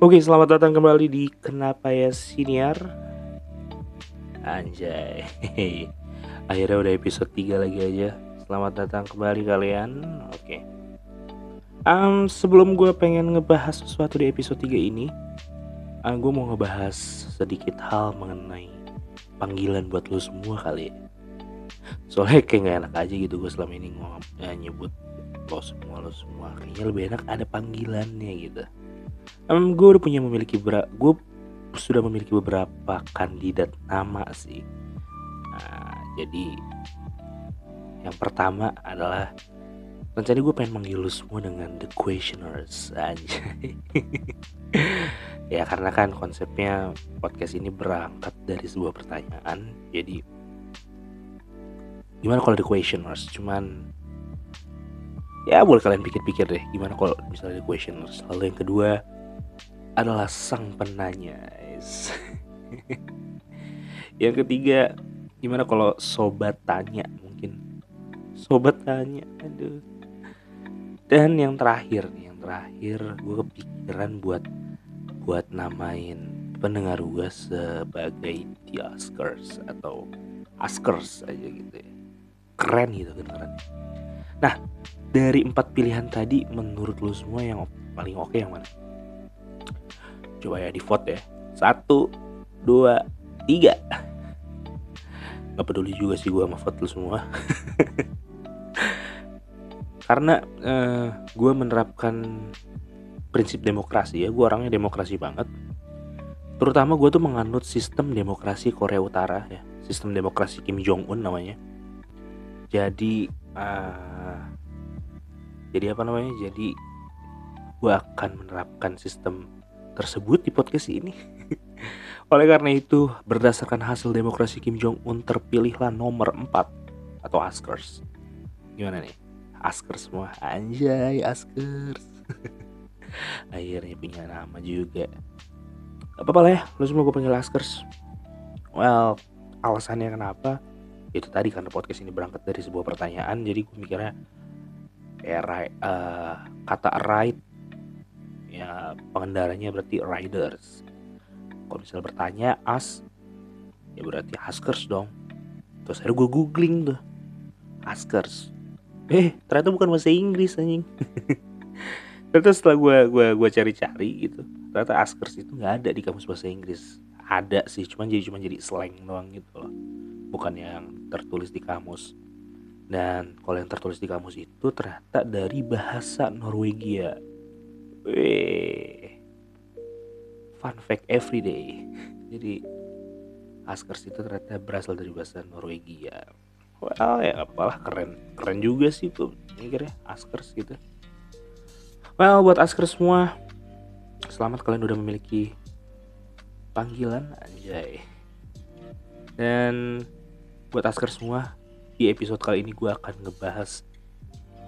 Oke, selamat datang kembali di Kenapa Ya Siniar. Anjay. Akhirnya udah episode 3 lagi aja. Selamat datang kembali kalian. Oke. Um, Sebelum gue pengen ngebahas sesuatu di episode 3 ini uh, Gue mau ngebahas sedikit hal mengenai Panggilan buat lo semua kali ya. Soalnya kayak gak enak aja gitu gue selama ini ngomong ya, nyebut lo semua lo semua. Kayaknya lebih enak ada panggilannya gitu um, gue udah punya memiliki beberapa gue sudah memiliki beberapa kandidat nama sih. Nah, jadi yang pertama adalah rencana gue pengen manggil lu semua dengan the questioners aja ya karena kan konsepnya podcast ini berangkat dari sebuah pertanyaan jadi gimana kalau the questioners? Cuman ya boleh kalian pikir-pikir deh gimana kalau misalnya the questioners? Lalu yang kedua adalah sang penanya yang ketiga gimana kalau sobat tanya mungkin? Sobat tanya aduh. Dan yang terakhir yang terakhir gue kepikiran buat buat namain pendengar gue sebagai the Oscars atau Oscars aja gitu ya. Keren gitu kedengeran nah dari empat pilihan tadi menurut lu semua yang paling oke yang mana coba ya di vote ya. Satu dua tiga. Nggak peduli juga sih gue sama vote lu semua. Karena eh, gue menerapkan prinsip demokrasi ya. Gue orangnya demokrasi banget. Terutama gue tuh menganut sistem demokrasi Korea Utara ya. Sistem demokrasi Kim Jong Un namanya. Jadi uh, jadi apa namanya? Jadi gue akan menerapkan sistem tersebut di podcast ini. Oleh karena itu, berdasarkan hasil demokrasi Kim Jong Un terpilihlah nomor 4 atau Askers. Gimana nih? Askers semua. Anjay, Askers. Akhirnya punya nama juga. Gak apa-apa lah ya, lu semua gue panggil Askers. Well, alasannya kenapa? Itu tadi karena podcast ini berangkat dari sebuah pertanyaan, jadi gue mikirnya ya right, uh, kata right ya pengendaranya berarti riders. Kalau misalnya bertanya as? Ya berarti askers dong. Terus akhirnya gue googling tuh. Askers eh ternyata bukan bahasa Inggris anjing. Ternyata setelah gue gue gue cari-cari gitu ternyata askers itu nggak ada di kamus bahasa Inggris. Ada sih cuman jadi cuma jadi slang doang gitu loh. Bukan yang tertulis di kamus. Dan kalau yang tertulis di kamus itu ternyata dari bahasa Norwegia Wih. Fun fact every day. Jadi Askers itu ternyata berasal dari bahasa Norwegia. Well ya apalah keren keren juga sih tuh mikirnya Askers gitu. Well buat Askers semua selamat kalian udah memiliki panggilan anjay. Dan buat Askers semua di episode kali ini gue akan ngebahas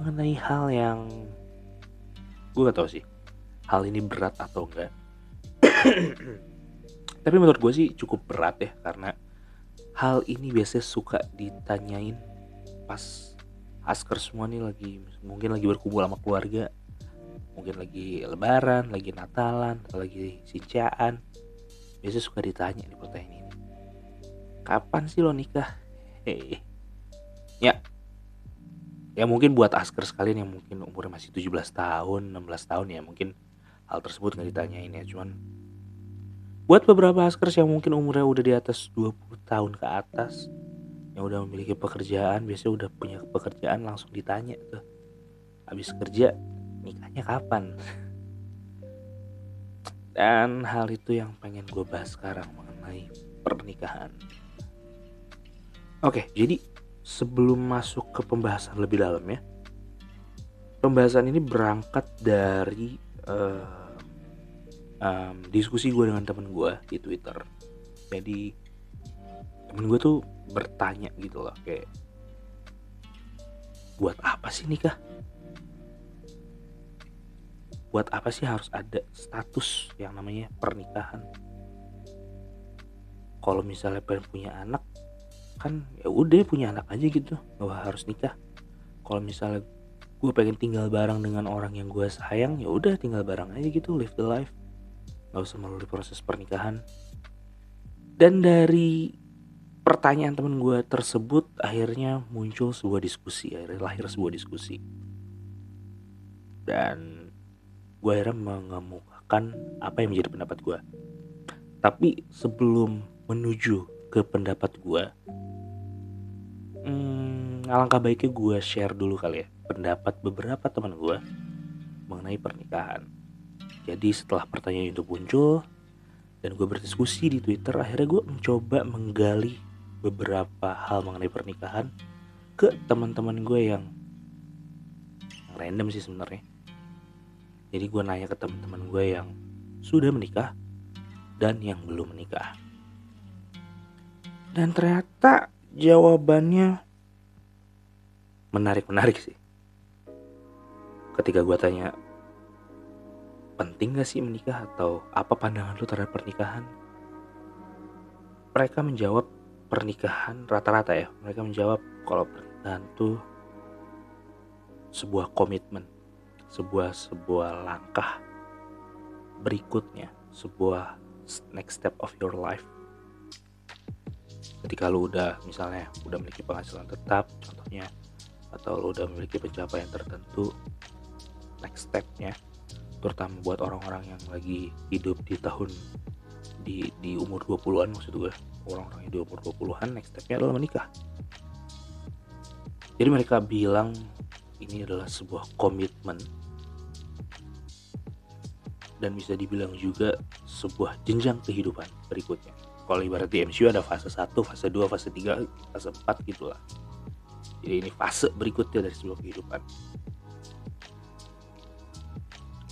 mengenai hal yang gue gak tau sih hal ini berat atau enggak. Tapi menurut gue sih cukup berat ya karena hal ini biasanya suka ditanyain pas asker semua nih lagi mungkin lagi berkumpul sama keluarga mungkin lagi lebaran lagi natalan lagi sincaan biasanya suka ditanya di pertanyaan ini. Kapan sih lo nikah? Hehe ya. Ya mungkin buat asker sekalian yang mungkin umurnya masih 17 tahun 16 tahun ya mungkin hal tersebut nggak ditanyain ya cuman buat beberapa askers yang mungkin umurnya udah di atas 20 tahun ke atas yang udah memiliki pekerjaan biasanya udah punya pekerjaan langsung ditanya tuh habis kerja nikahnya kapan? Dan hal itu yang pengen gue bahas sekarang mengenai pernikahan. Oke jadi sebelum masuk ke pembahasan lebih dalam ya pembahasan ini berangkat dari uh, um, diskusi gue dengan temen gue di Twitter. Jadi temen gue tuh bertanya gitu loh kayak buat apa sih nikah? Buat apa sih harus ada status yang namanya pernikahan? Kalau misalnya pengen punya anak kan ya udah punya anak aja gitu gak harus nikah. Kalau misalnya gue pengen tinggal bareng dengan orang yang gue sayang ya udah tinggal bareng aja gitu live the life nggak usah melalui proses pernikahan. Dan dari pertanyaan temen gue tersebut akhirnya muncul sebuah diskusi akhirnya lahir sebuah diskusi. Dan gue akhirnya mengemukakan apa yang menjadi pendapat gue tapi sebelum menuju ke pendapat gue hmm, alangkah baiknya gue share dulu kali ya pendapat beberapa teman gue mengenai pernikahan jadi setelah pertanyaan itu muncul dan gue berdiskusi di Twitter akhirnya gue mencoba menggali beberapa hal mengenai pernikahan ke teman-teman gue yang random sih sebenarnya jadi gue nanya ke teman-teman gue yang sudah menikah dan yang belum menikah. Dan ternyata jawabannya menarik-menarik sih. Ketika gue tanya, penting gak sih menikah atau apa pandangan lu terhadap pernikahan? Mereka menjawab pernikahan rata-rata ya. Mereka menjawab kalau pernikahan tuh sebuah komitmen, sebuah sebuah langkah berikutnya, sebuah next step of your life ketika lu udah misalnya udah memiliki penghasilan tetap contohnya atau lu udah memiliki pencapaian tertentu next stepnya terutama buat orang-orang yang lagi hidup di tahun di di umur 20-an maksud gue orang-orang yang di umur 20-an next stepnya adalah menikah jadi mereka bilang ini adalah sebuah komitmen dan bisa dibilang juga sebuah jenjang kehidupan berikutnya. Kalau ibarat di MCU ada fase 1, fase 2, fase 3, fase 4 gitulah. Jadi ini fase berikutnya dari sebuah kehidupan.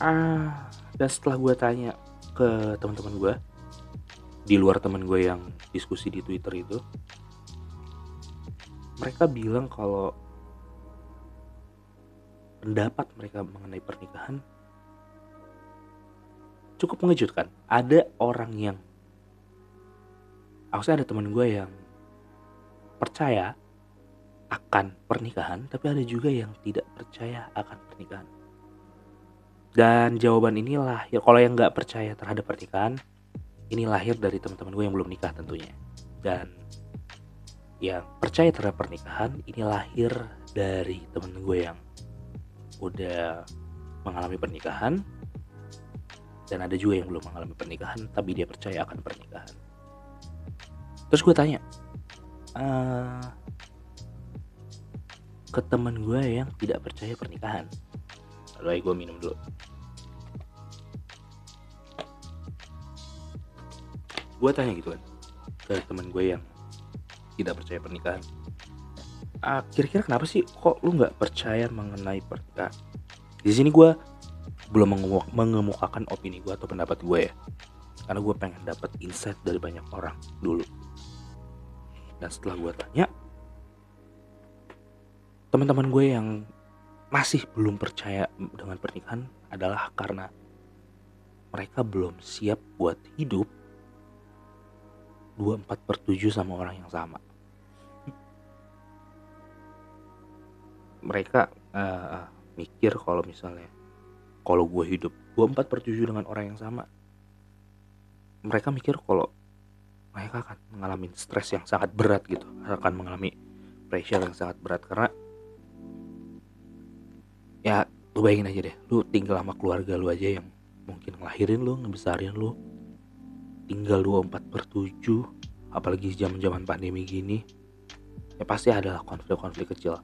Ah, dan setelah gue tanya ke teman-teman gue, di luar teman gue yang diskusi di Twitter itu, mereka bilang kalau pendapat mereka mengenai pernikahan cukup mengejutkan. Ada orang yang, aku ada teman gue yang percaya akan pernikahan, tapi ada juga yang tidak percaya akan pernikahan. Dan jawaban ini lahir, kalau yang nggak percaya terhadap pernikahan, ini lahir dari teman-teman gue yang belum nikah tentunya. Dan yang percaya terhadap pernikahan, ini lahir dari temen gue yang udah mengalami pernikahan dan ada juga yang belum mengalami pernikahan tapi dia percaya akan pernikahan terus gue tanya uh, ke teman gue yang tidak percaya pernikahan lalu gue minum dulu. Gue tanya gitu kan ke teman gue yang tidak percaya pernikahan. Uh, kira-kira kenapa sih kok lu nggak percaya mengenai pernikahan di sini gue belum mengemukakan opini gue atau pendapat gue ya. Karena gue pengen dapat insight dari banyak orang dulu. Dan setelah gue tanya teman-teman gue yang masih belum percaya dengan pernikahan adalah karena mereka belum siap buat hidup 24 per 7 sama orang yang sama. Mereka uh, mikir kalau misalnya kalau gue hidup 24 per 7 dengan orang yang sama mereka mikir kalau mereka akan mengalami stres yang sangat berat gitu akan mengalami pressure yang sangat berat. Karena ya lu bayangin aja deh. Lu tinggal sama keluarga lu aja yang mungkin ngelahirin lu ngebesarin lu. Tinggal 24 per 7 apalagi zaman zaman pandemi gini ya pasti adalah konflik-konflik kecil.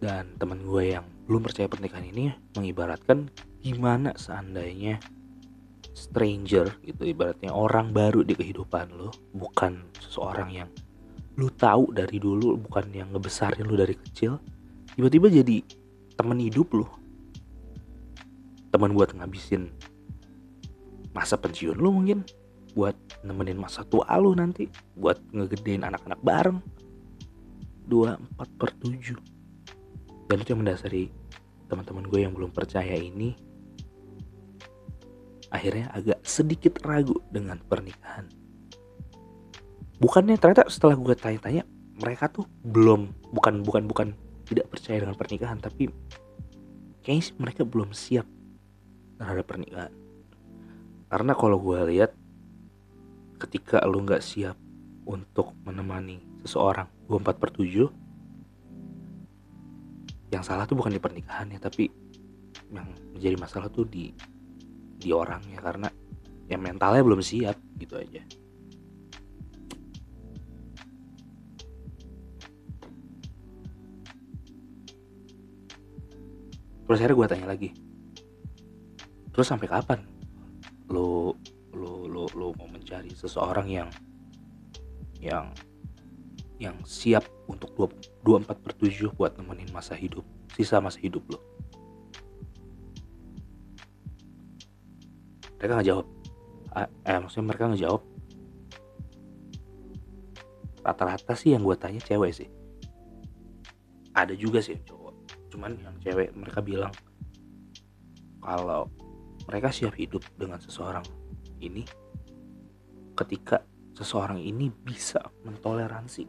Dan teman gue yang belum percaya pernikahan ini mengibaratkan gimana seandainya stranger gitu ibaratnya orang baru di kehidupan lo bukan seseorang yang lu tahu dari dulu bukan yang ngebesarin lu dari kecil tiba-tiba jadi teman hidup lu. Teman buat ngabisin masa pensiun lu mungkin. Buat nemenin masa tua lu nanti. Buat ngegedein anak-anak bareng. 24 per 7 dan itu yang mendasari teman-teman gue yang belum percaya ini. Akhirnya agak sedikit ragu dengan pernikahan. Bukannya ternyata setelah gue tanya-tanya mereka tuh belum bukan bukan bukan tidak percaya dengan pernikahan tapi kayaknya sih mereka belum siap terhadap pernikahan. Karena kalau gue lihat ketika lu nggak siap untuk menemani seseorang 24 per 7 yang salah tuh bukan di pernikahannya tapi yang menjadi masalah tuh di di orangnya. Karena ya mentalnya belum siap gitu aja terus akhirnya gue tanya lagi terus sampai kapan lo lo lo lo mau mencari seseorang yang yang yang siap untuk 24 per 7 buat nemenin masa hidup sisa masa hidup lo mereka nggak jawab eh maksudnya mereka nggak jawab rata-rata sih yang gue tanya cewek sih. Ada juga sih yang cowok cuman yang cewek mereka bilang kalau mereka siap hidup dengan seseorang ini ketika seseorang ini bisa mentoleransi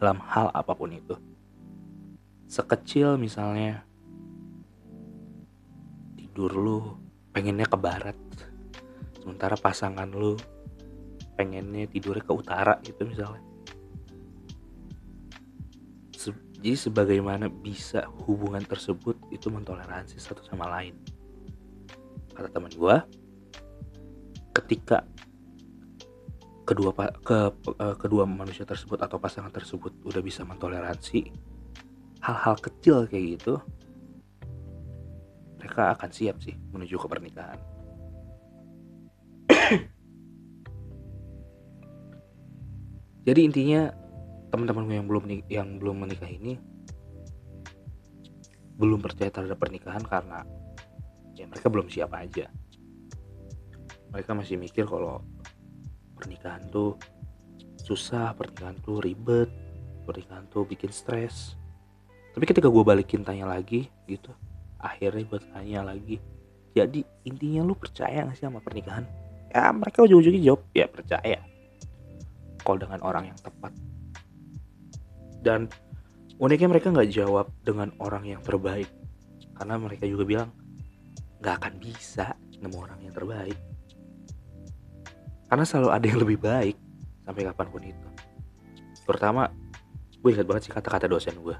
dalam hal apa pun itu. Sekecil misalnya tidur lu pengennya ke barat, sementara pasangan lu pengennya tidurnya ke utara gitu misalnya. Jadi sebagaimana bisa hubungan tersebut itu mentoleransi satu sama lain. Kata teman gue, ketika kedua ke uh, kedua manusia tersebut atau pasangan tersebut udah bisa mentoleransi hal-hal kecil kayak gitu mereka akan siap sih menuju ke pernikahan jadi intinya teman-teman yang belum yang belum menikah ini belum percaya terhadap pernikahan karena ya mereka belum siap aja. Mereka masih mikir kalau pernikahan tuh susah pernikahan tuh ribet pernikahan tuh bikin stres. Tapi ketika gue balikin tanya lagi gitu akhirnya gue tanya lagi jadi intinya lu percaya gak sih sama pernikahan? Ya mereka ujung-ujungnya jawab ya percaya. Kalau dengan orang yang tepat dan uniknya mereka nggak jawab dengan orang yang terbaik. Karena mereka juga bilang nggak akan bisa nemu orang yang terbaik. Karena selalu ada yang lebih baik sampai kapan pun itu. Pertama gue ingat banget sih kata-kata dosen gue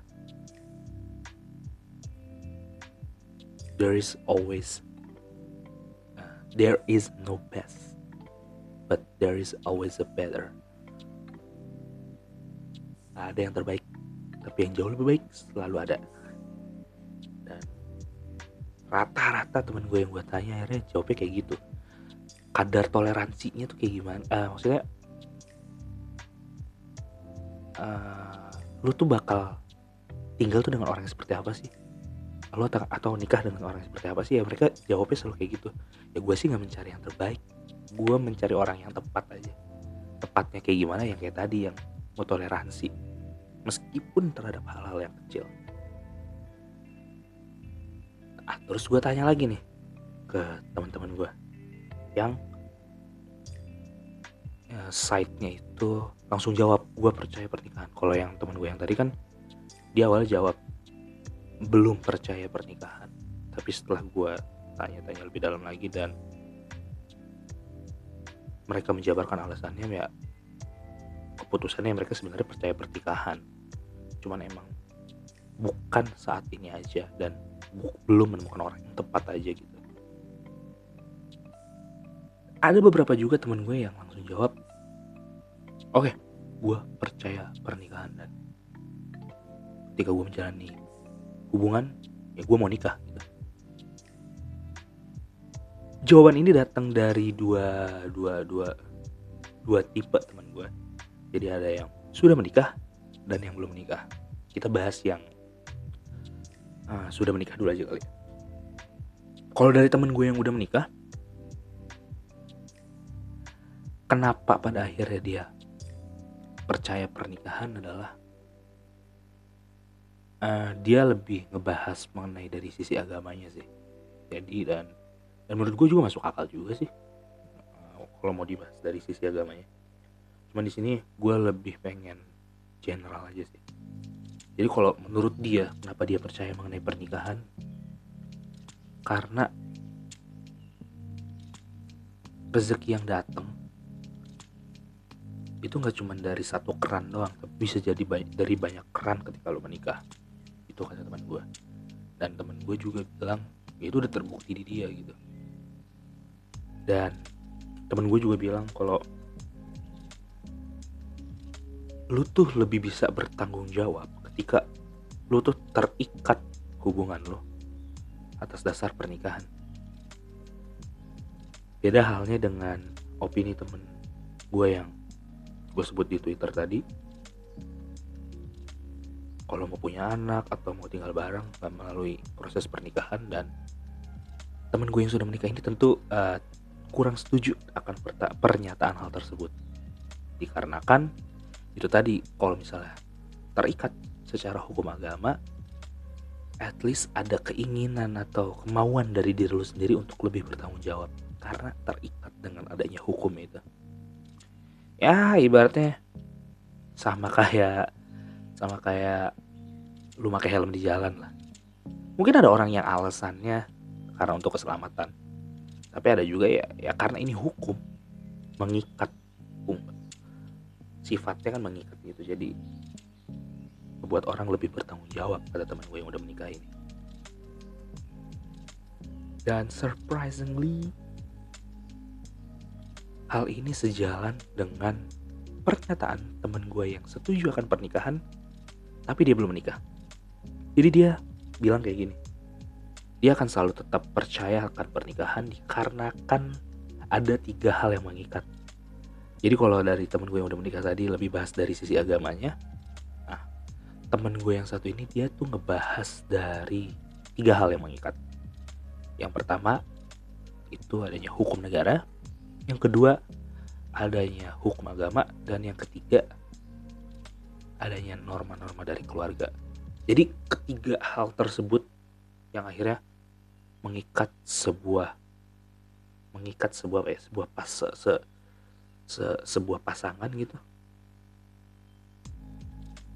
there is always uh, there is no best but there is always a better. Ada yang terbaik tapi yang jauh lebih baik selalu ada. Dan rata-rata temen gue yang gue tanya akhirnya jawabnya kayak gitu. Kadar toleransinya tuh kayak gimana? Uh, maksudnya uh, lu tuh bakal tinggal tuh dengan orang yang seperti apa sih? Lu atau nikah dengan orang yang seperti apa sih? Ya mereka jawabnya selalu kayak gitu. Ya gue sih nggak mencari yang terbaik. Gue mencari orang yang tepat aja. Tepatnya kayak gimana? Yang kayak tadi yang mau toleransi meskipun terhadap hal-hal yang kecil. Ah terus gue tanya lagi nih ke teman-teman gue yang ya, side-nya itu langsung jawab gue percaya pernikahan. Kalau yang teman gue yang tadi kan dia awal jawab belum percaya pernikahan. Tapi setelah gue tanya-tanya lebih dalam lagi dan mereka menjabarkan alasannya ya keputusannya mereka sebenarnya percaya pernikahan cuman emang bukan saat ini aja dan belum menemukan orang yang tepat aja gitu ada beberapa juga temen gue yang langsung jawab oke okay, gue percaya pernikahan dan ketika gue menjalani hubungan ya gue mau nikah gitu. jawaban ini datang dari dua dua dua dua tipe teman gue jadi ada yang sudah menikah dan yang belum menikah. Kita bahas yang uh, sudah menikah dulu aja kali kalau dari temen gue yang udah menikah kenapa pada akhirnya dia percaya pernikahan adalah uh, dia lebih ngebahas mengenai dari sisi agamanya sih. Jadi dan dan menurut gue juga masuk akal juga sih. Uh, kalau mau dibahas dari sisi agamanya. Cuman di sini gue lebih pengen general aja sih. Jadi kalau menurut dia kenapa dia percaya mengenai pernikahan? Karena rezeki yang datang itu nggak cuma dari satu keran doang tapi bisa jadi dari banyak keran ketika lo menikah. Itu kata teman gue dan teman gue juga bilang ya itu udah terbukti di dia gitu. Dan temen gue juga bilang kalau lu tuh lebih bisa bertanggung jawab ketika lu tuh terikat hubungan lu atas dasar pernikahan. Beda halnya dengan opini temen gue yang gue sebut di Twitter tadi. Kalau mau punya anak atau mau tinggal bareng gak melalui proses pernikahan dan temen gue yang sudah menikah ini tentu uh, kurang setuju akan pernyataan hal tersebut. Dikarenakan itu tadi kalau misalnya terikat secara hukum agama at least ada keinginan atau kemauan dari diri lu sendiri untuk lebih bertanggung jawab. Karena terikat dengan adanya hukum itu. Ya ibaratnya sama kayak sama kayak lu pakai helm di jalan lah. Mungkin ada orang yang alasannya karena untuk keselamatan. Tapi ada juga ya ya karena ini hukum mengikat hukum sifatnya kan mengikat gitu. Jadi membuat orang lebih bertanggung jawab pada teman gue yang udah menikah ini. Dan surprisingly hal ini sejalan dengan pernyataan teman gue yang setuju akan pernikahan tapi dia belum menikah. Jadi dia bilang kayak gini dia akan selalu tetap percaya akan pernikahan dikarenakan ada tiga hal yang mengikat jadi kalau dari temen gue yang udah menikah tadi lebih bahas dari sisi agamanya temen gue yang satu ini dia tuh ngebahas dari tiga hal yang mengikat. Yang pertama itu adanya hukum negara, yang kedua adanya hukum agama, dan yang ketiga adanya norma-norma dari keluarga. Jadi ketiga hal tersebut yang akhirnya mengikat sebuah mengikat sebuah eh sebuah pas se, se, se sebuah pasangan gitu.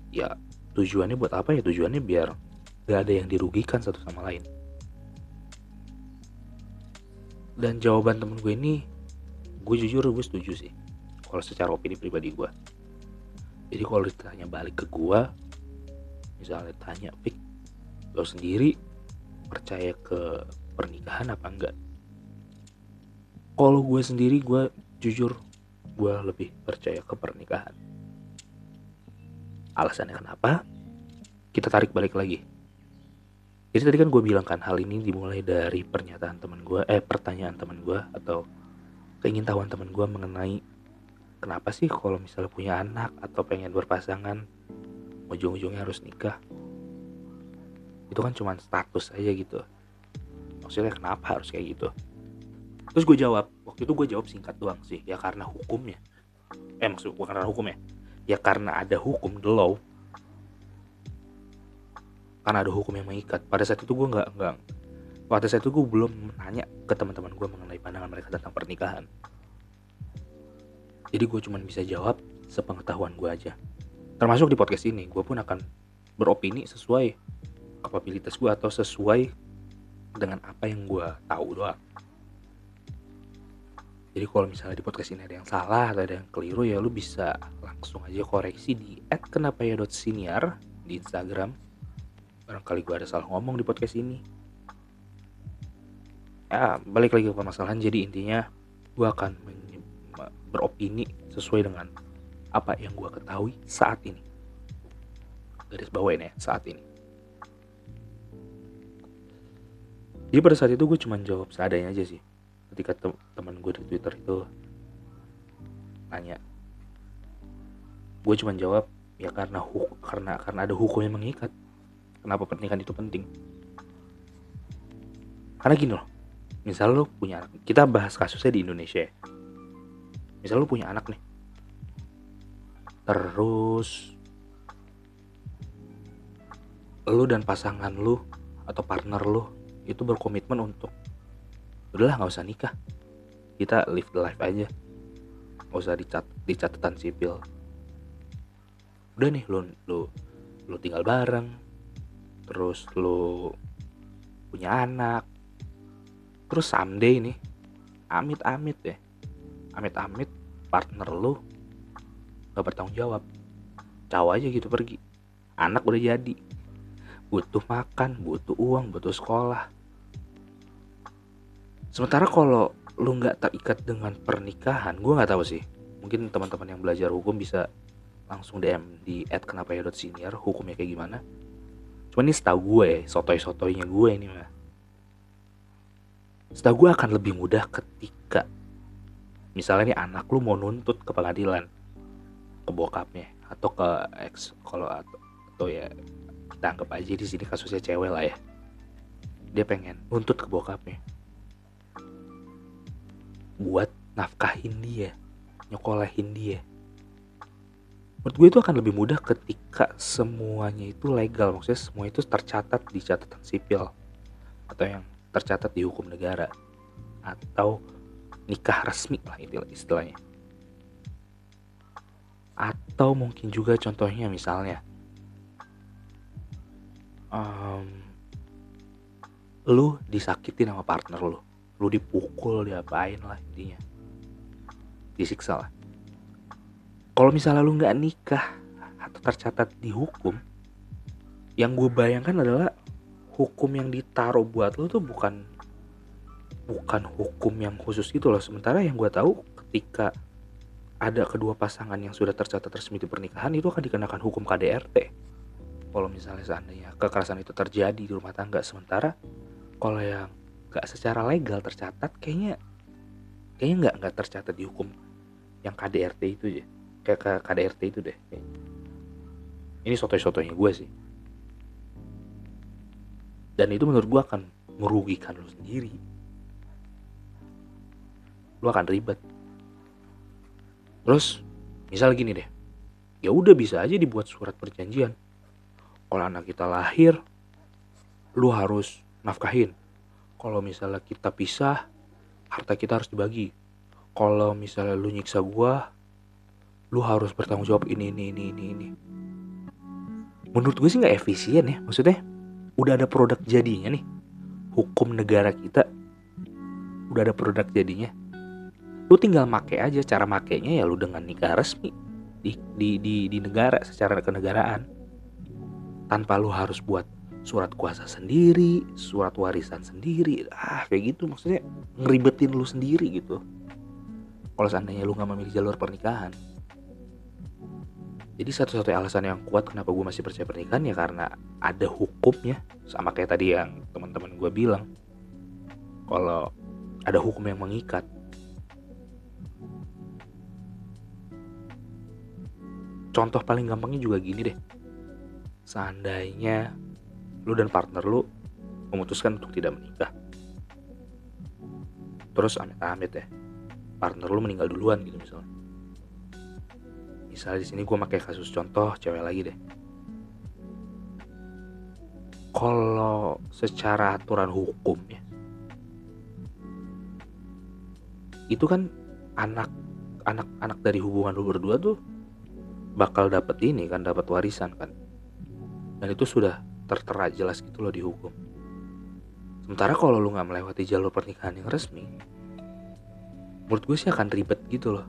Ya tujuannya buat apa ya? Tujuannya biar gak ada yang dirugikan satu sama lain. Dan jawaban temen gue ini gue jujur gue setuju sih. Kalau secara opini pribadi gue. Jadi kalau ditanya balik ke gue misalnya tanya Pik lo sendiri percaya ke pernikahan apa enggak? Kalau gue sendiri gue jujur gue lebih percaya ke pernikahan Alasannya kenapa? Kita tarik balik lagi. Jadi tadi kan gue bilang kan hal ini dimulai dari pernyataan teman gue, eh pertanyaan teman gue atau keingintahuan teman gue mengenai kenapa sih kalau misalnya punya anak atau pengen berpasangan ujung-ujungnya harus nikah. Itu kan cuma status aja gitu. Maksudnya kenapa harus kayak gitu? Terus gue jawab, waktu itu gue jawab singkat doang sih, ya karena hukumnya. Eh maksud gue karena hukumnya ya. Karena ada hukum the law. Karena ada hukum yang mengikat. Pada saat itu gue nggak nggak pada saat itu gue belum nanya ke teman-teman gue mengenai pandangan mereka tentang pernikahan. Jadi gue cuma bisa jawab sepengetahuan gue aja. Termasuk di podcast ini gue pun akan beropini sesuai kapabilitas gue atau sesuai dengan apa yang gue tahu doang jadi kalau misalnya di podcast ini ada yang salah atau ada yang keliru ya lu bisa langsung aja koreksi di @kenapaya.siniar di Instagram. Barangkali gue ada salah ngomong di podcast ini. Ya, balik lagi ke permasalahan. Jadi intinya gue akan beropini sesuai dengan apa yang gue ketahui saat ini. Garis bawain ya, saat ini. Jadi pada saat itu gue cuma jawab seadanya aja sih ketika te teman gue di Twitter itu nanya gue cuma jawab ya karena hu karena karena ada hukum yang mengikat. Kenapa pernikahan itu penting? Karena gini loh misal lo punya anak kita bahas kasusnya di Indonesia ya. misal lo punya anak nih. Terus lo dan pasangan lo atau partner lo itu berkomitmen untuk udahlah nggak usah nikah. Kita live the life aja. Nggak usah dicat di catatan sipil. Udah nih lo lo lo tinggal bareng. Terus lo punya anak. Terus someday nih amit-amit ya amit-amit partner lu nggak bertanggung jawab. Caw aja gitu pergi. Anak udah jadi. Butuh makan butuh uang butuh sekolah sementara kalau lu nggak terikat dengan pernikahan gue nggak tahu sih. Mungkin teman-teman yang belajar hukum bisa langsung DM di at kenapa ya hukumnya kayak gimana. Cuman ini setahu gue sotoy-sotoynya gue ini mah. Setahu gue akan lebih mudah ketika misalnya nih anak lu mau nuntut ke pengadilan ke bokapnya atau ke ex kalau atau, atau ya kita anggap aja di sini kasusnya cewek lah ya. Dia pengen nuntut ke bokapnya buat nafkahin dia nyokolahin dia. Menurut gue itu akan lebih mudah ketika semuanya itu legal. Maksudnya semua itu tercatat di catatan sipil atau yang tercatat di hukum negara atau nikah resmi lah istilahnya. Atau mungkin juga contohnya misalnya um, lu disakitin sama partner lu lu dipukul diapain lah intinya. Disiksa lah. Kalau misalnya lu nggak nikah atau tercatat di hukum yang gue bayangkan adalah hukum yang ditaruh buat lo tuh bukan bukan hukum yang khusus gitu loh. Sementara yang gue tahu ketika ada kedua pasangan yang sudah tercatat resmi di pernikahan itu akan dikenakan hukum KDRT kalau misalnya seandainya kekerasan itu terjadi di rumah tangga sementara kalau yang gak secara legal tercatat kayaknya kayaknya nggak nggak tercatat di hukum yang KDRT itu ya kayak KDRT itu deh ini soto-sotonya gue sih. Dan itu menurut gue akan merugikan lo sendiri. Lo akan ribet. Terus misal gini deh. Ya udah bisa aja dibuat surat perjanjian. Kalau anak kita lahir lu harus nafkahin kalau misalnya kita pisah harta kita harus dibagi. Kalau misalnya lu nyiksa gua lu harus bertanggung jawab ini ini ini ini ini. Menurut gue sih nggak efisien ya maksudnya udah ada produk jadinya nih. Hukum negara kita udah ada produk jadinya. Lu tinggal make aja cara makainya ya lu dengan nikah resmi di di di, di negara secara kenegaraan. Tanpa lu harus buat surat kuasa sendiri surat warisan sendiri. Ah kayak gitu maksudnya. Ngeribetin lu sendiri gitu. Kalau seandainya lu nggak memilih jalur pernikahan. Jadi satu-satunya alasan yang kuat kenapa gue masih percaya pernikahan ya karena ada hukumnya. Sama kayak tadi yang teman-teman gue bilang. Kalau ada hukum yang mengikat. Contoh paling gampangnya juga gini deh. Seandainya lu dan partner lu memutuskan untuk tidak menikah. Terus amit-amit ya partner lu meninggal duluan gitu misalnya. Misalnya di sini gue pakai kasus contoh cewek lagi deh. Kalau secara aturan hukum ya itu kan anak anak anak dari hubungan lu berdua tuh bakal dapat ini kan dapat warisan kan. Dan itu sudah tertera jelas gitu loh di hukum. Sementara kalau lu nggak melewati jalur pernikahan yang resmi menurut gue sih akan ribet gitu loh.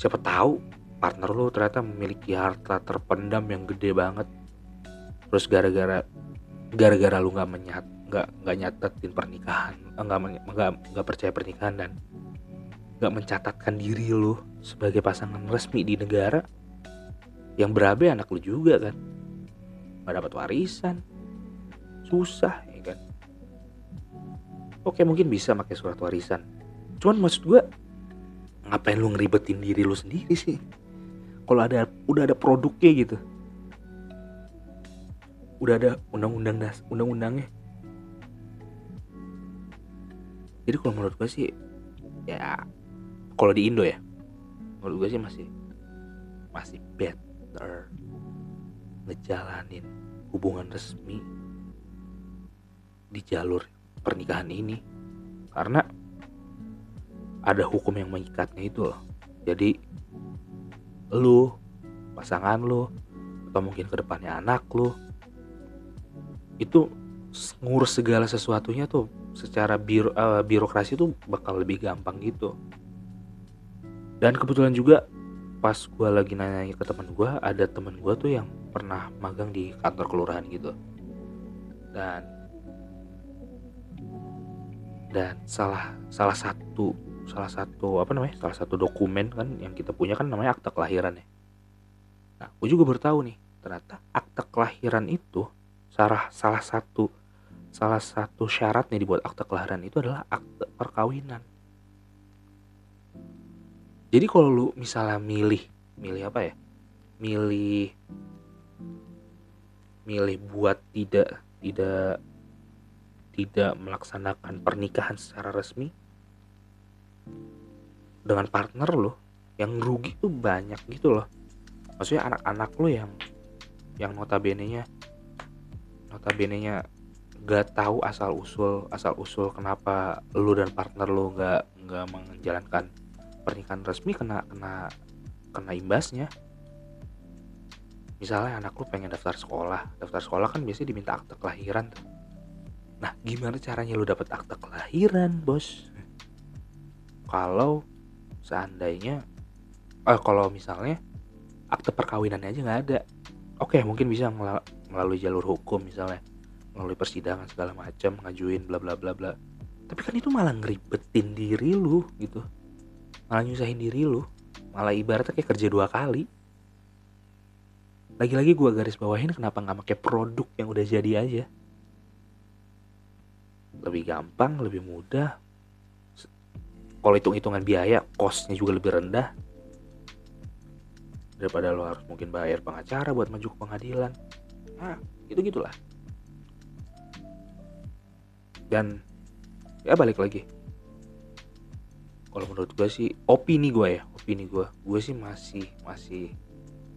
Siapa tahu partner lu ternyata memiliki harta terpendam yang gede banget. Terus gara-gara gara-gara lu nggak menyat nggak nggak nyatetin pernikahan nggak nggak nggak percaya pernikahan dan nggak mencatatkan diri lu sebagai pasangan resmi di negara yang berabe anak lu juga kan nggak dapat warisan. Susah ya kan? Oke mungkin bisa pakai surat warisan. Cuman maksud gue ngapain lu ngeribetin diri lu sendiri sih? Kalau ada udah ada produknya gitu. Udah ada undang-undang das undang-undangnya. Jadi kalau menurut gue sih ya kalau di Indo ya menurut gue sih masih masih better ngejalanin hubungan resmi di jalur pernikahan ini. Karena ada hukum yang mengikatnya itu loh. Jadi lu pasangan lu atau mungkin ke depannya anak lu itu ngurus segala sesuatunya tuh secara biro, uh, birokrasi tuh bakal lebih gampang gitu. Dan kebetulan juga pas gue lagi nanya ke teman gue ada teman gue tuh yang pernah magang di kantor kelurahan gitu. Dan dan salah salah satu salah satu apa namanya salah satu dokumen kan yang kita punya kan namanya akta kelahiran ya. Nah gue juga baru tahu nih ternyata akta kelahiran itu salah salah satu salah satu syaratnya dibuat akta kelahiran itu adalah akte perkawinan. Jadi kalau lu misalnya milih milih apa ya? Milih milih buat tidak tidak tidak melaksanakan pernikahan secara resmi dengan partner lo yang rugi tuh banyak gitu loh. Maksudnya anak-anak lo yang yang notabene nya notabene nya gak tahu asal usul asal usul kenapa lo dan partner lo gak nggak menjalankan pernikahan resmi kena kena kena imbasnya misalnya anak lo pengen daftar sekolah daftar sekolah kan biasanya diminta akte kelahiran tuh Nah, gimana caranya lu dapat akte kelahiran, Bos? Kalau seandainya eh kalau misalnya akte perkawinannya aja nggak ada. Oke, mungkin bisa melalui jalur hukum misalnya, melalui persidangan segala macam, ngajuin bla bla bla bla. Tapi kan itu malah ngeribetin diri lu gitu. Malah nyusahin diri lu. Malah ibaratnya kayak kerja dua kali. Lagi-lagi gua garis bawahin kenapa nggak pakai produk yang udah jadi aja. Lebih gampang lebih mudah. Kalau hitung-hitungan biaya costnya juga lebih rendah. Daripada lo harus mungkin bayar pengacara buat maju ke pengadilan. Nah gitu gitulah dan ya balik lagi. Kalau menurut gue sih opini gue ya opini gue gue sih masih masih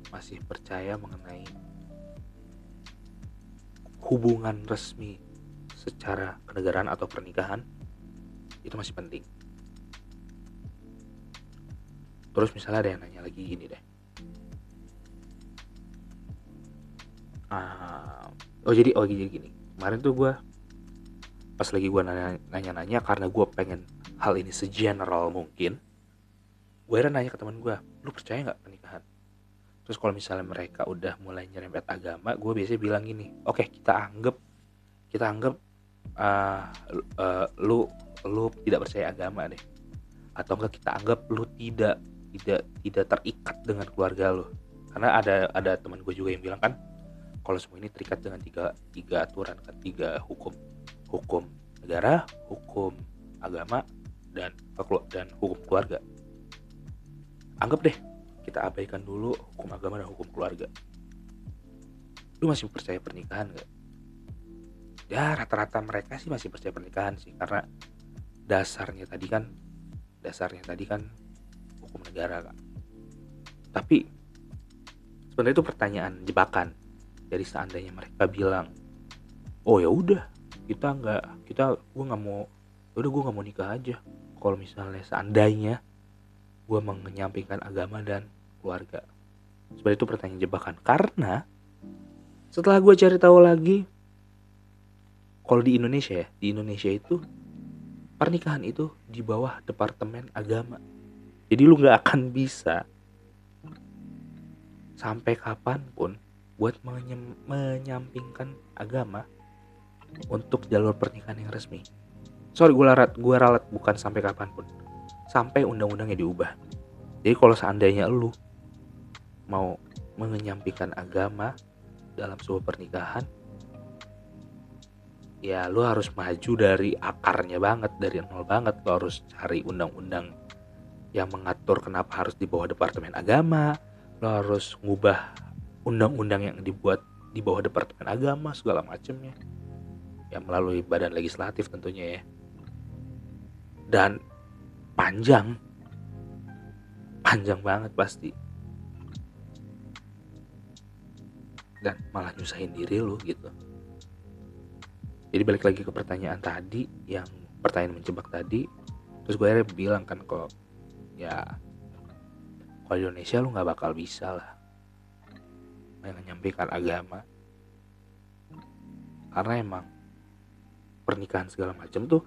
masih percaya mengenai hubungan resmi secara kenegaraan atau pernikahan itu masih penting. Terus misalnya ada yang nanya lagi gini deh. Uh, oh jadi oh jadi gini. Kemarin tuh gue pas lagi gue nanya-nanya karena gue pengen hal ini segeneral mungkin. Gue nanya ke teman gue, lu percaya nggak pernikahan? Terus kalau misalnya mereka udah mulai nyerempet agama, gue biasanya bilang gini, oke okay, kita anggap kita anggap uh, uh, lu lu tidak percaya agama deh. Atau enggak kita anggap lu tidak tidak tidak terikat dengan keluarga lu. Karena ada ada teman gue juga yang bilang kan kalau semua ini terikat dengan tiga tiga aturan kan tiga hukum. Hukum negara hukum agama dan dan hukum keluarga. Anggap deh kita abaikan dulu hukum agama dan hukum keluarga. Lu masih percaya pernikahan gak ya rata-rata mereka sih masih percaya pernikahan sih karena dasarnya tadi kan dasarnya tadi kan hukum negara kan tapi sebenarnya itu pertanyaan jebakan jadi seandainya mereka bilang oh ya udah kita nggak kita gue nggak mau ya udah gue nggak mau nikah aja. Kalau misalnya seandainya gue menyampingkan agama dan keluarga. Sebenarnya itu pertanyaan jebakan. Karena setelah gue cari tahu lagi kalau di Indonesia ya di Indonesia itu pernikahan itu di bawah departemen agama. Jadi lu nggak akan bisa sampai kapan pun buat menyampingkan agama untuk jalur pernikahan yang resmi. Sorry gue larat gue ralat bukan sampai kapan pun. Sampai undang-undangnya diubah. Jadi kalau seandainya lu mau menyampingkan agama dalam sebuah pernikahan ya lu harus maju dari akarnya banget dari nol banget. Lu harus cari undang-undang yang mengatur kenapa harus di bawah departemen agama. Lo harus ngubah undang-undang yang dibuat di bawah departemen agama segala macamnya yang melalui badan legislatif tentunya ya. Dan panjang. Panjang banget pasti dan malah nyusahin diri lu gitu. Jadi balik lagi ke pertanyaan tadi yang pertanyaan menjebak tadi terus gue akhirnya bilang kan kok ya kalau Indonesia lu nggak bakal bisa lah menyampaikan agama. Karena emang pernikahan segala macam tuh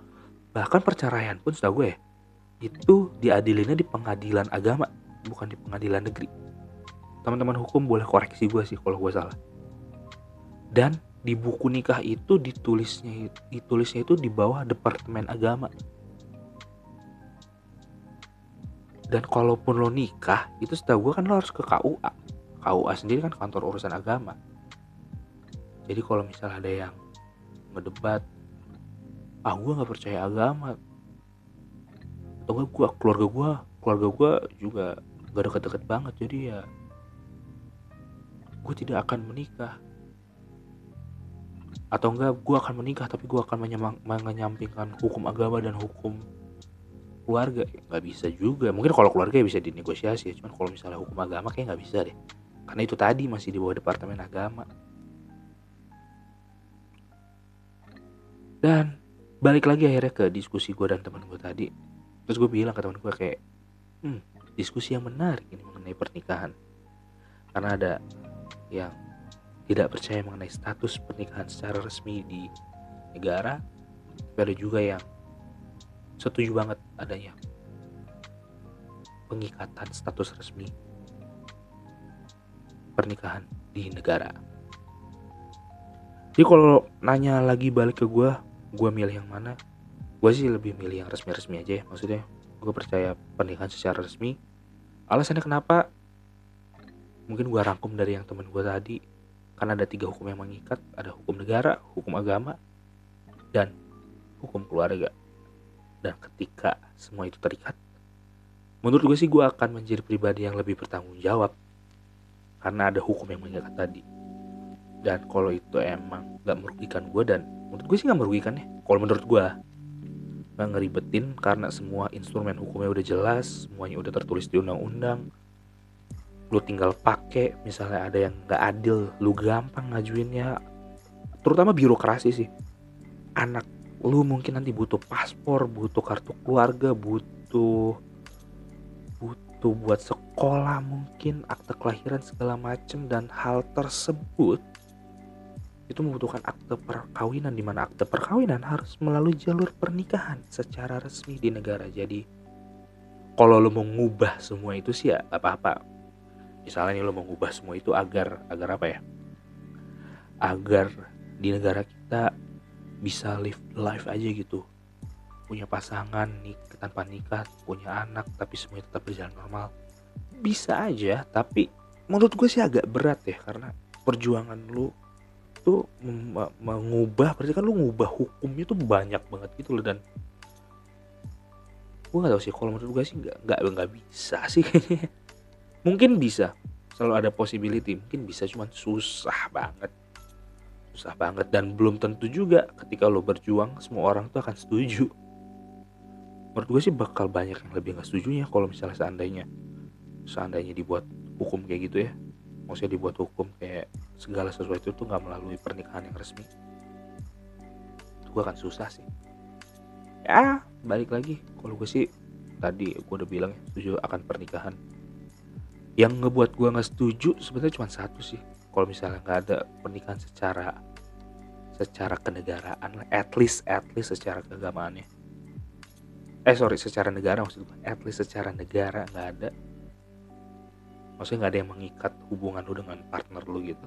bahkan perceraian pun setahu gue ya, itu diadilinnya di pengadilan agama bukan di pengadilan negeri teman-teman hukum boleh koreksi gue sih kalau gue salah. Dan di buku nikah itu ditulisnya ditulisnya itu di bawah departemen agama. Dan kalaupun lo nikah itu setahu gue kan lo harus ke KUA KUA sendiri kan kantor urusan agama. Jadi kalau misalnya ada yang ngedebat ah gue nggak percaya agama. Atau gue keluarga gue keluarga gue juga gak deket-deket banget jadi ya gue tidak akan menikah. Atau enggak gue akan menikah tapi gue akan menyampingkan hukum agama dan hukum keluarga. Nggak bisa juga. Mungkin kalau keluarga ya bisa dinegosiasi ya. Cuman kalau misalnya hukum agama kayak nggak bisa deh. Karena itu tadi masih di bawah departemen agama. Dan balik lagi akhirnya ke diskusi gue dan teman gue tadi. Terus gue bilang ke teman gue kayak hmm diskusi yang menarik ini mengenai pernikahan. Karena ada yang tidak percaya mengenai status pernikahan secara resmi di negara tapi ada juga yang setuju banget adanya pengikatan status resmi pernikahan di negara. Jadi kalau nanya lagi balik ke gue, gue milih yang mana? Gue sih lebih milih yang resmi-resmi aja ya. Maksudnya gue percaya pernikahan secara resmi. Alasannya kenapa? Mungkin gue rangkum dari yang temen gue tadi. Karena ada tiga hukum yang mengikat. Ada hukum negara, hukum agama, dan hukum keluarga dan ketika semua itu terikat menurut gue sih gue akan menjadi pribadi yang lebih bertanggung jawab karena ada hukum yang mengikat tadi dan kalau itu emang gak merugikan gue dan menurut gue sih gak merugikan ya kalau menurut gue gak ngeribetin karena semua instrumen hukumnya udah jelas semuanya udah tertulis di undang-undang lu tinggal pakai misalnya ada yang gak adil lu gampang ngajuinnya. Terutama birokrasi sih. Anak lu mungkin nanti butuh paspor butuh kartu keluarga butuh butuh buat sekolah mungkin akte kelahiran segala macem dan hal tersebut itu membutuhkan akte perkawinan di mana akte perkawinan harus melalui jalur pernikahan secara resmi di negara. Jadi kalau lo mau ngubah semua itu sih ya apa-apa misalnya nih lo mau ngubah semua itu agar agar apa ya? Agar di negara kita bisa live life aja gitu. Punya pasangan nih tanpa nikah punya anak tapi semuanya tetap berjalan normal. Bisa aja tapi menurut gue sih agak berat ya karena perjuangan lu tuh mengubah berarti kan lu ngubah hukumnya tuh banyak banget gitu loh dan gue nggak tahu sih kalau menurut gue sih nggak nggak nggak bisa sih kayaknya mungkin bisa. Selalu ada possibility. Mungkin bisa cuman susah banget. Susah banget. Dan belum tentu juga ketika lo berjuang semua orang tuh akan setuju. Menurut gue sih bakal banyak yang lebih nggak setuju ya kalau misalnya seandainya seandainya dibuat hukum kayak gitu ya. Maksudnya dibuat hukum kayak segala sesuatu itu nggak melalui pernikahan yang resmi. Gue akan susah sih. Ya balik lagi. Kalau gue sih tadi gue udah bilang ya setuju akan pernikahan yang ngebuat gue nggak setuju sebenarnya cuma satu sih. Kalau misalnya nggak ada pernikahan secara secara kenegaraan at least at least secara keagamaannya. Eh sorry secara negara maksud gue at least secara negara nggak ada. Maksudnya nggak ada yang mengikat hubungan lu dengan partner lu gitu.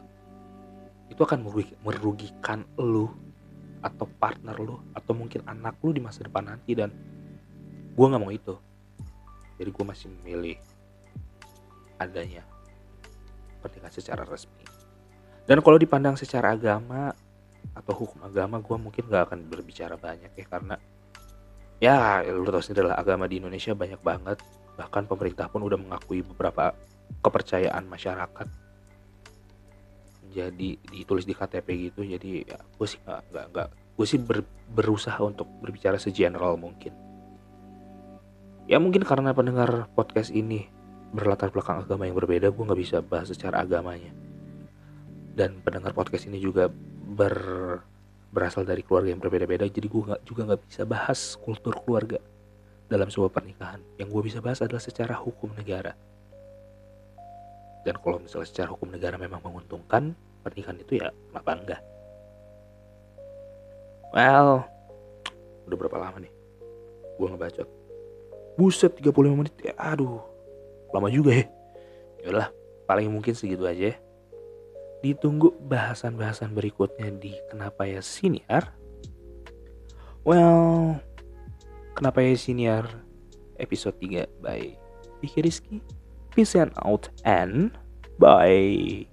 Itu akan merugikan lu atau partner lu atau mungkin anak lu di masa depan nanti. Dan gue nggak mau itu. Jadi gue masih memilih adanya pernikahan secara resmi. Dan kalau dipandang secara agama atau hukum agama gue mungkin gak akan berbicara banyak ya karena ya lu tau sendiri lah agama di Indonesia banyak banget. Bahkan pemerintah pun udah mengakui beberapa kepercayaan masyarakat. Jadi ditulis di KTP gitu jadi ya gue sih nggak nggak nggak gue sih ber, berusaha untuk berbicara segeneral mungkin. Ya mungkin karena pendengar podcast ini berlatar belakang agama yang berbeda gue nggak bisa bahas secara agamanya dan pendengar podcast ini juga ber berasal dari keluarga yang berbeda-beda jadi gue nggak juga nggak bisa bahas kultur keluarga dalam sebuah pernikahan yang gue bisa bahas adalah secara hukum negara dan kalau misalnya secara hukum negara memang menguntungkan pernikahan itu ya kenapa enggak well Udah berapa lama nih? Gue ngebacot. Buset 35 menit. Ya, aduh. Lama juga ya. Yaudah, paling mungkin segitu aja ya. Ditunggu bahasan-bahasan berikutnya di Kenapa Ya Siniar. Well, Kenapa Ya Siniar episode 3 by Vicky Rizky. Peace and out and bye.